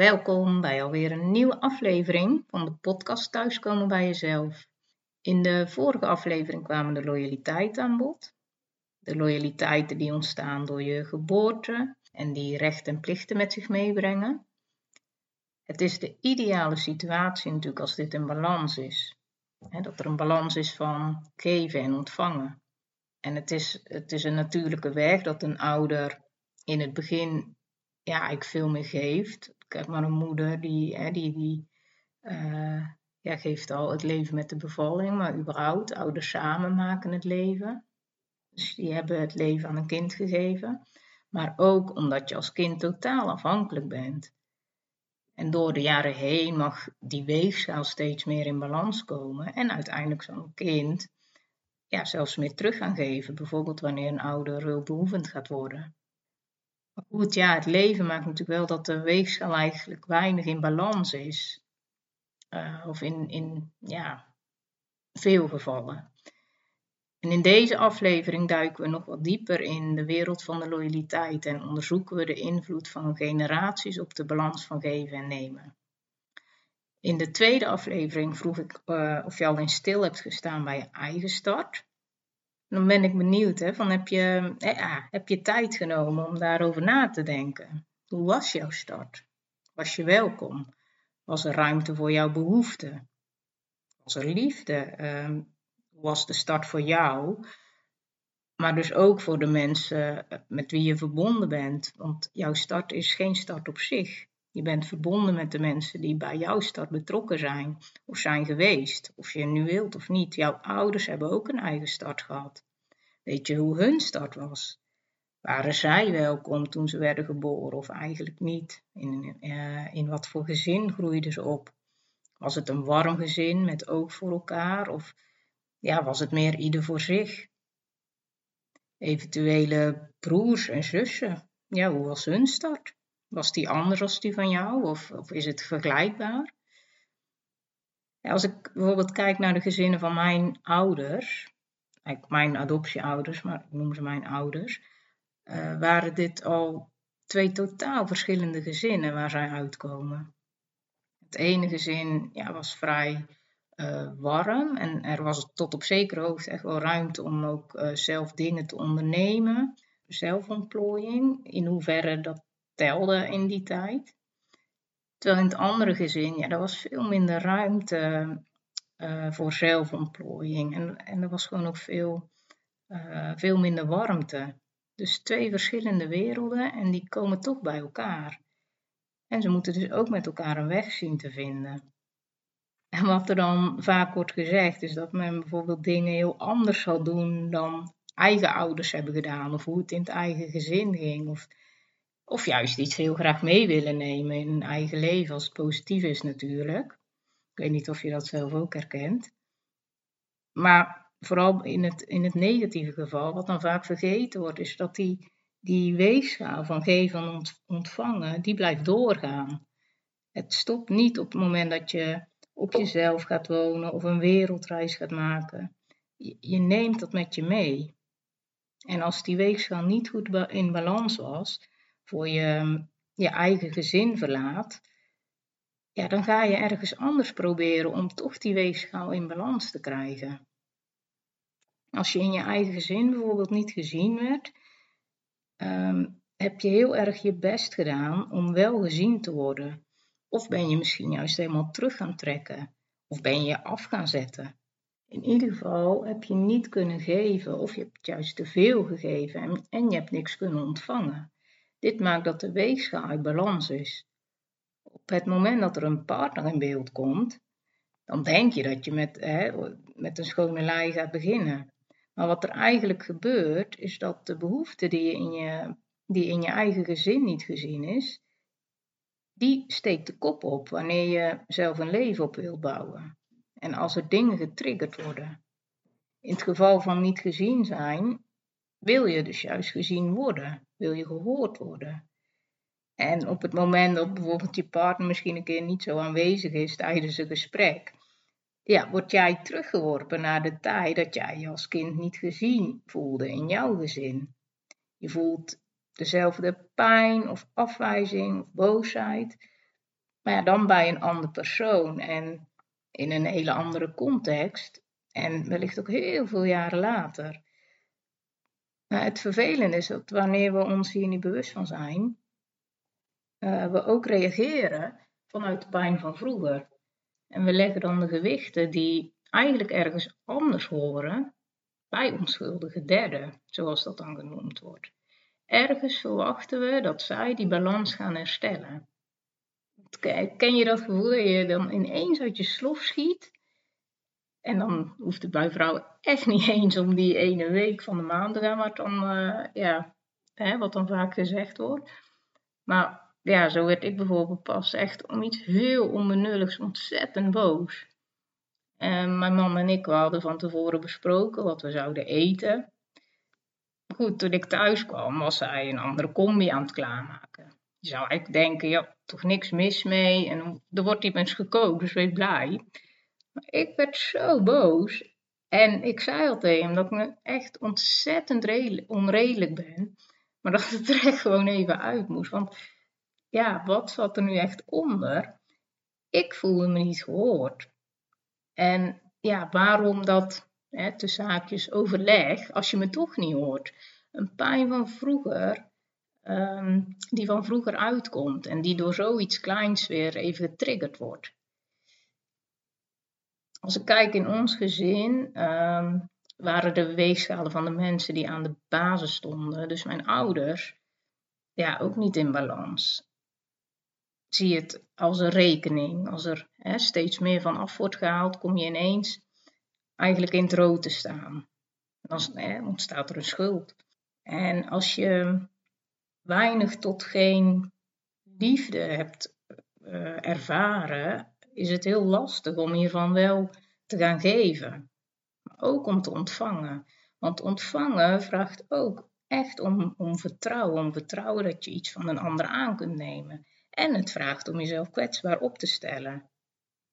Welkom bij alweer een nieuwe aflevering van de podcast Thuiskomen bij Jezelf. In de vorige aflevering kwamen de loyaliteit aan bod. De loyaliteiten die ontstaan door je geboorte en die rechten en plichten met zich meebrengen. Het is de ideale situatie natuurlijk als dit een balans is. dat er een balans is van geven en ontvangen. En het is, het is een natuurlijke weg dat een ouder in het begin ja, ik veel meer geeft ik heb maar een moeder die, hè, die, die uh, ja, geeft al het leven met de bevalling, maar überhaupt, ouders samen maken het leven. Dus die hebben het leven aan een kind gegeven. Maar ook omdat je als kind totaal afhankelijk bent. En door de jaren heen mag die weegschaal steeds meer in balans komen. En uiteindelijk zo'n kind ja, zelfs meer terug gaan geven. Bijvoorbeeld wanneer een ouder hulpbehoevend gaat worden. Goed, ja, het leven maakt natuurlijk wel dat de weegschaal eigenlijk weinig in balans is. Uh, of in, in ja, veel gevallen. En in deze aflevering duiken we nog wat dieper in de wereld van de loyaliteit en onderzoeken we de invloed van generaties op de balans van geven en nemen. In de tweede aflevering vroeg ik uh, of je al in stil hebt gestaan bij je eigen start dan ben ik benieuwd, hè, van heb, je, eh, heb je tijd genomen om daarover na te denken? Hoe was jouw start? Was je welkom? Was er ruimte voor jouw behoeften? Was er liefde? Uh, was de start voor jou? Maar dus ook voor de mensen eh, met wie je verbonden bent. Want jouw start is geen start op zich. Je bent verbonden met de mensen die bij jouw start betrokken zijn of zijn geweest. Of je nu wilt of niet. Jouw ouders hebben ook een eigen start gehad. Weet je hoe hun start was? Waren zij welkom toen ze werden geboren of eigenlijk niet? In, uh, in wat voor gezin groeiden ze op? Was het een warm gezin met oog voor elkaar? Of ja, was het meer ieder voor zich? Eventuele broers en zussen. Ja, hoe was hun start? Was die anders als die van jou of, of is het vergelijkbaar? als ik bijvoorbeeld kijk naar de gezinnen van mijn ouders, mijn adoptieouders, maar ik noem ze mijn ouders, uh, waren dit al twee totaal verschillende gezinnen waar zij uitkomen. Het ene gezin ja, was vrij uh, warm en er was tot op zekere hoogte echt wel ruimte om ook uh, zelf dingen te ondernemen. Zelfontplooiing, in hoeverre dat telde in die tijd. Terwijl in het andere gezin, ja, er was veel minder ruimte uh, voor zelfontplooiing. En, en er was gewoon ook veel, uh, veel minder warmte. Dus twee verschillende werelden en die komen toch bij elkaar. En ze moeten dus ook met elkaar een weg zien te vinden. En wat er dan vaak wordt gezegd, is dat men bijvoorbeeld dingen heel anders zal doen dan eigen ouders hebben gedaan, of hoe het in het eigen gezin ging, of, of juist iets heel graag mee willen nemen in hun eigen leven, als het positief is natuurlijk. Ik weet niet of je dat zelf ook herkent. Maar vooral in het, in het negatieve geval, wat dan vaak vergeten wordt, is dat die, die weegschaal van geven en ontvangen, die blijft doorgaan. Het stopt niet op het moment dat je op jezelf gaat wonen of een wereldreis gaat maken. Je, je neemt dat met je mee. En als die weegschaal niet goed in balans was, voor je je eigen gezin verlaat, ja, dan ga je ergens anders proberen om toch die weegschaal in balans te krijgen. Als je in je eigen gezin bijvoorbeeld niet gezien werd, ehm, heb je heel erg je best gedaan om wel gezien te worden. Of ben je misschien juist helemaal terug gaan trekken, of ben je je af gaan zetten. In ieder geval heb je niet kunnen geven, of je hebt juist te veel gegeven en, en je hebt niks kunnen ontvangen. Dit maakt dat de weegschaal uit balans is op het moment dat er een partner in beeld komt, dan denk je dat je met, hè, met een schone lei gaat beginnen. Maar wat er eigenlijk gebeurt, is dat de behoefte die, je in je, die in je eigen gezin niet gezien is, die steekt de kop op wanneer je zelf een leven op wil bouwen. En als er dingen getriggerd worden. In het geval van niet gezien zijn, wil je dus juist gezien worden, wil je gehoord worden. En op het moment dat bijvoorbeeld je partner misschien een keer niet zo aanwezig is tijdens een gesprek, ja, word jij teruggeworpen naar de tijd dat jij je als kind niet gezien voelde in jouw gezin. Je voelt dezelfde pijn of afwijzing of boosheid, maar ja, dan bij een andere persoon en in een hele andere context en wellicht ook heel veel jaren later. Maar het vervelende is dat wanneer we ons hier niet bewust van zijn, uh, we ook reageren vanuit de pijn van vroeger. En we leggen dan de gewichten die eigenlijk ergens anders horen bij onschuldige derden, zoals dat dan genoemd wordt. Ergens verwachten we dat zij die balans gaan herstellen. Ken je dat gevoel dat je dan ineens uit je slof schiet? En dan hoeft bij vrouwen echt niet eens om die ene week van de maand te gaan, wat dan, uh, ja, hè, wat dan vaak gezegd wordt. Maar ja, zo werd ik bijvoorbeeld pas echt om iets heel onbenulligs ontzettend boos. En mijn man en ik hadden van tevoren besproken wat we zouden eten. Goed, toen ik thuis kwam was hij een andere combi aan het klaarmaken. Je zou eigenlijk denken, ja, toch niks mis mee en er wordt iets gekookt, dus wees blij. Ik werd zo boos en ik zei al tegen dat ik me echt ontzettend onredelijk ben, maar dat het er echt gewoon even uit moest. Want ja, wat zat er nu echt onder? Ik voelde me niet gehoord. En ja, waarom dat hè, overleg als je me toch niet hoort? Een pijn van vroeger, ehm, die van vroeger uitkomt en die door zoiets kleins weer even getriggerd wordt. Als ik kijk in ons gezin, ehm, waren de weegschalen van de mensen die aan de basis stonden, dus mijn ouders, ja, ook niet in balans zie het als een rekening. Als er hè, steeds meer van af wordt gehaald, kom je ineens eigenlijk in het rood te staan. Dan ontstaat er een schuld. En als je weinig tot geen liefde hebt uh, ervaren, is het heel lastig om hiervan wel te gaan geven. Maar ook om te ontvangen. Want ontvangen vraagt ook echt om, om vertrouwen. Om vertrouwen dat je iets van een ander aan kunt nemen. En het vraagt om jezelf kwetsbaar op te stellen.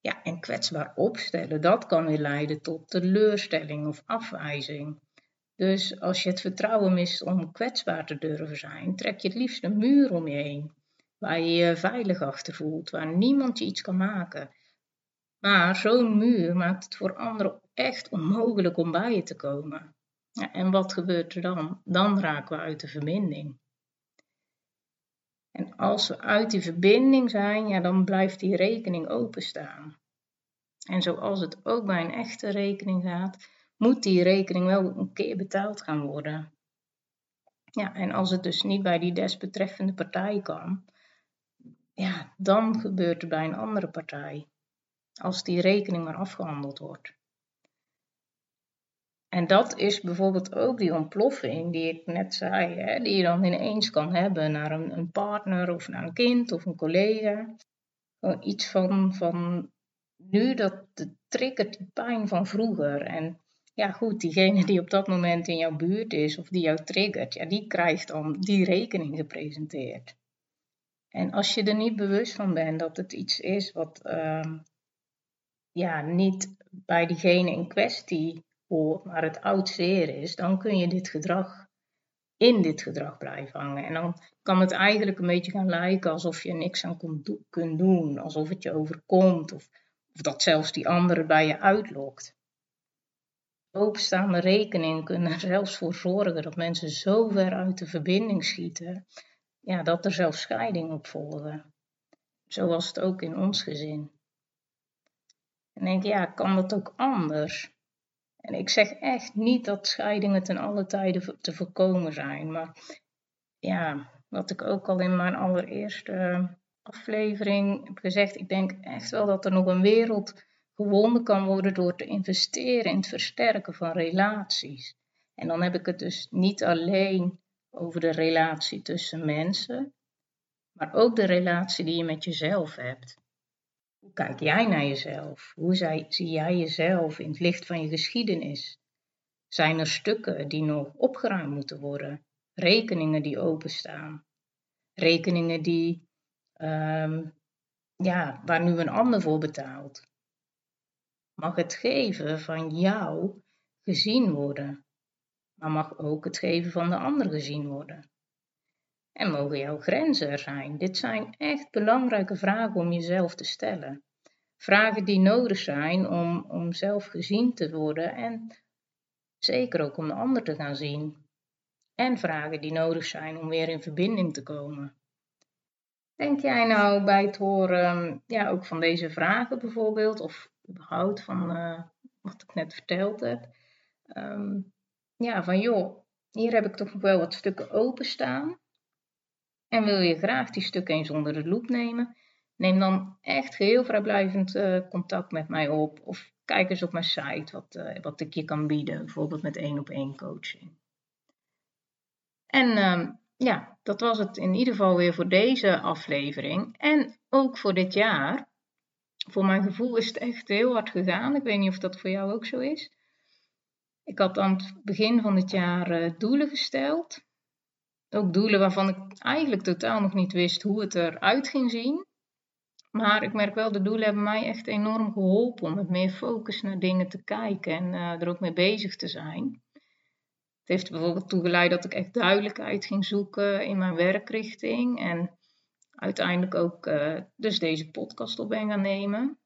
Ja, en kwetsbaar opstellen, dat kan weer leiden tot teleurstelling of afwijzing. Dus als je het vertrouwen mist om kwetsbaar te durven zijn, trek je het liefst een muur om je heen, waar je je veilig achter voelt, waar niemand je iets kan maken. Maar zo'n muur maakt het voor anderen echt onmogelijk om bij je te komen. Ja, en wat gebeurt er dan? Dan raken we uit de verbinding. En als we uit die verbinding zijn, ja, dan blijft die rekening openstaan. En zoals het ook bij een echte rekening gaat, moet die rekening wel een keer betaald gaan worden. Ja, en als het dus niet bij die desbetreffende partij kan, ja, dan gebeurt het bij een andere partij. Als die rekening maar afgehandeld wordt. En dat is bijvoorbeeld ook die ontploffing die ik net zei, hè, die je dan ineens kan hebben naar een, een partner of naar een kind of een collega. Iets van, van nu dat triggert die pijn van vroeger. En ja, goed, diegene die op dat moment in jouw buurt is of die jou triggert, ja, die krijgt dan die rekening gepresenteerd. En als je er niet bewust van bent dat het iets is wat uh, ja, niet bij diegene in kwestie hoort, maar het oud zeer is, dan kun je dit gedrag in dit gedrag blijven hangen. En dan kan het eigenlijk een beetje gaan lijken alsof je niks aan kunt doen, alsof het je overkomt, of, of dat zelfs die andere bij je uitlokt. Openstaande rekeningen kunnen er zelfs voor zorgen dat mensen zo ver uit de verbinding schieten, ja, dat er zelfs scheiding op volgen. Zo het ook in ons gezin. En denk, ja, kan dat ook anders? En ik zeg echt niet dat scheidingen ten alle tijden te voorkomen zijn. Maar ja, wat ik ook al in mijn allereerste aflevering heb gezegd, ik denk echt wel dat er nog een wereld gewonnen kan worden door te investeren in het versterken van relaties. En dan heb ik het dus niet alleen over de relatie tussen mensen, maar ook de relatie die je met jezelf hebt. Hoe kijk jij naar jezelf? Hoe zie jij jezelf in het licht van je geschiedenis? Zijn er stukken die nog opgeruimd moeten worden? Rekeningen die openstaan? Rekeningen die, um, ja, waar nu een ander voor betaalt? Mag het geven van jou gezien worden, maar mag ook het geven van de ander gezien worden? En mogen jouw grenzen er zijn? Dit zijn echt belangrijke vragen om jezelf te stellen. Vragen die nodig zijn om, om zelf gezien te worden en zeker ook om de ander te gaan zien. En vragen die nodig zijn om weer in verbinding te komen. Denk jij nou bij het horen ja, ook van deze vragen bijvoorbeeld, of überhaupt van uh, wat ik net verteld heb, um, ja, van joh, hier heb ik toch wel wat stukken openstaan. En wil je graag die stukken eens onder de loep nemen, neem dan echt geheel vrijblijvend uh, contact met mij op. Of kijk eens op mijn site wat, uh, wat ik je kan bieden, bijvoorbeeld met één op één coaching. En uh, ja, dat was het in ieder geval weer voor deze aflevering. En ook voor dit jaar. Voor mijn gevoel is het echt heel hard gegaan. Ik weet niet of dat voor jou ook zo is. Ik had aan het begin van dit jaar uh, doelen gesteld. Ook doelen waarvan ik eigenlijk totaal nog niet wist hoe het eruit ging zien. Maar ik merk wel, de doelen hebben mij echt enorm geholpen om met meer focus naar dingen te kijken en uh, er ook mee bezig te zijn. Het heeft bijvoorbeeld toegeleid dat ik echt duidelijkheid ging zoeken in mijn werkrichting. En uiteindelijk ook uh, dus deze podcast op ben gaan nemen.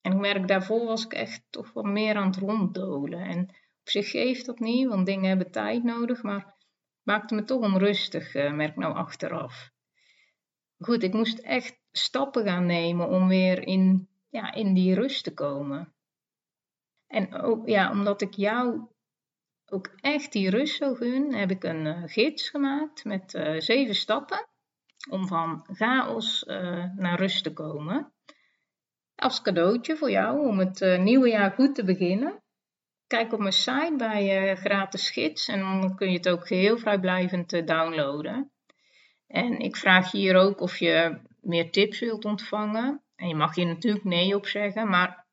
En ik merk daarvoor was ik echt toch wat meer aan het ronddolen. En op zich geeft dat niet, want dingen hebben tijd nodig. Maar maakte me toch onrustig, uh, merk nou achteraf. Goed, ik moest echt stappen gaan nemen om weer in, ja, in die rust te komen. En ook, ja, omdat ik jou ook echt die rust zou gun, heb ik een uh, gids gemaakt met uh, zeven stappen om van chaos naar rust te komen. Als cadeautje voor jou om het nieuwe jaar goed te beginnen. Kijk op mijn site bij gratis gids en dan kun je het ook geheel vrijblijvend downloaden. En ik vraag je hier ook of je meer tips wilt ontvangen. En je mag hier natuurlijk nee op zeggen, maar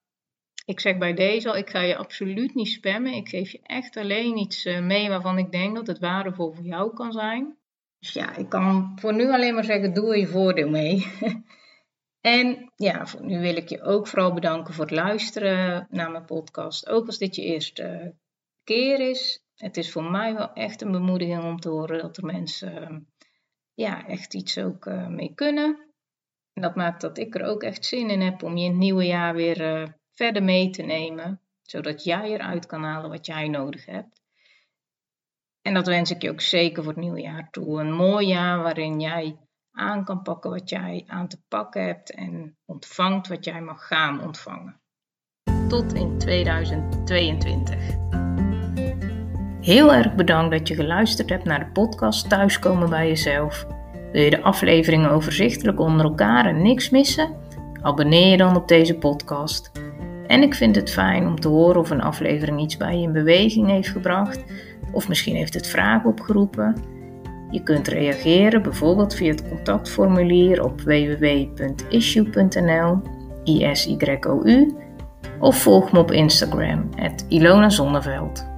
ik zeg bij deze al, ik ga je absoluut niet spammen. Ik geef je echt alleen iets eh, mee waarvan ik denk dat het waardevol voor jou kan zijn. Dus ja, ik kan voor nu alleen maar zeggen, doe er je voordeel mee. en ja, nu wil ik je ook vooral bedanken voor het luisteren naar mijn podcast. Ook als dit je eerste keer is. Het is voor mij wel echt een bemoediging om te horen dat er mensen ja, echt iets ook uh, mee kunnen. En dat maakt dat ik er ook echt zin in heb om je in het nieuwe jaar weer uh, verder mee te nemen, zodat jij eruit kan halen wat jij nodig hebt. En dat wens ik je ook zeker voor het nieuwe jaar toe. Een mooi jaar waarin jij aan kan pakken wat jij aan te pakken hebt en ontvangt wat jij mag gaan ontvangen. Tot in 2022. Heel erg bedankt dat je geluisterd hebt naar de podcast Thuiskomen bij jezelf. Wil je de afleveringen overzichtelijk onder elkaar en niks missen? Abonneer je dan op deze podcast. En ik vind het fijn om te horen of een aflevering iets bij je in beweging heeft gebracht, of misschien heeft het vragen opgeroepen. Je kunt reageren bijvoorbeeld via het contactformulier op www.issue.nl, ISYOU, of volg me op Instagram, Ilona Zonneveld.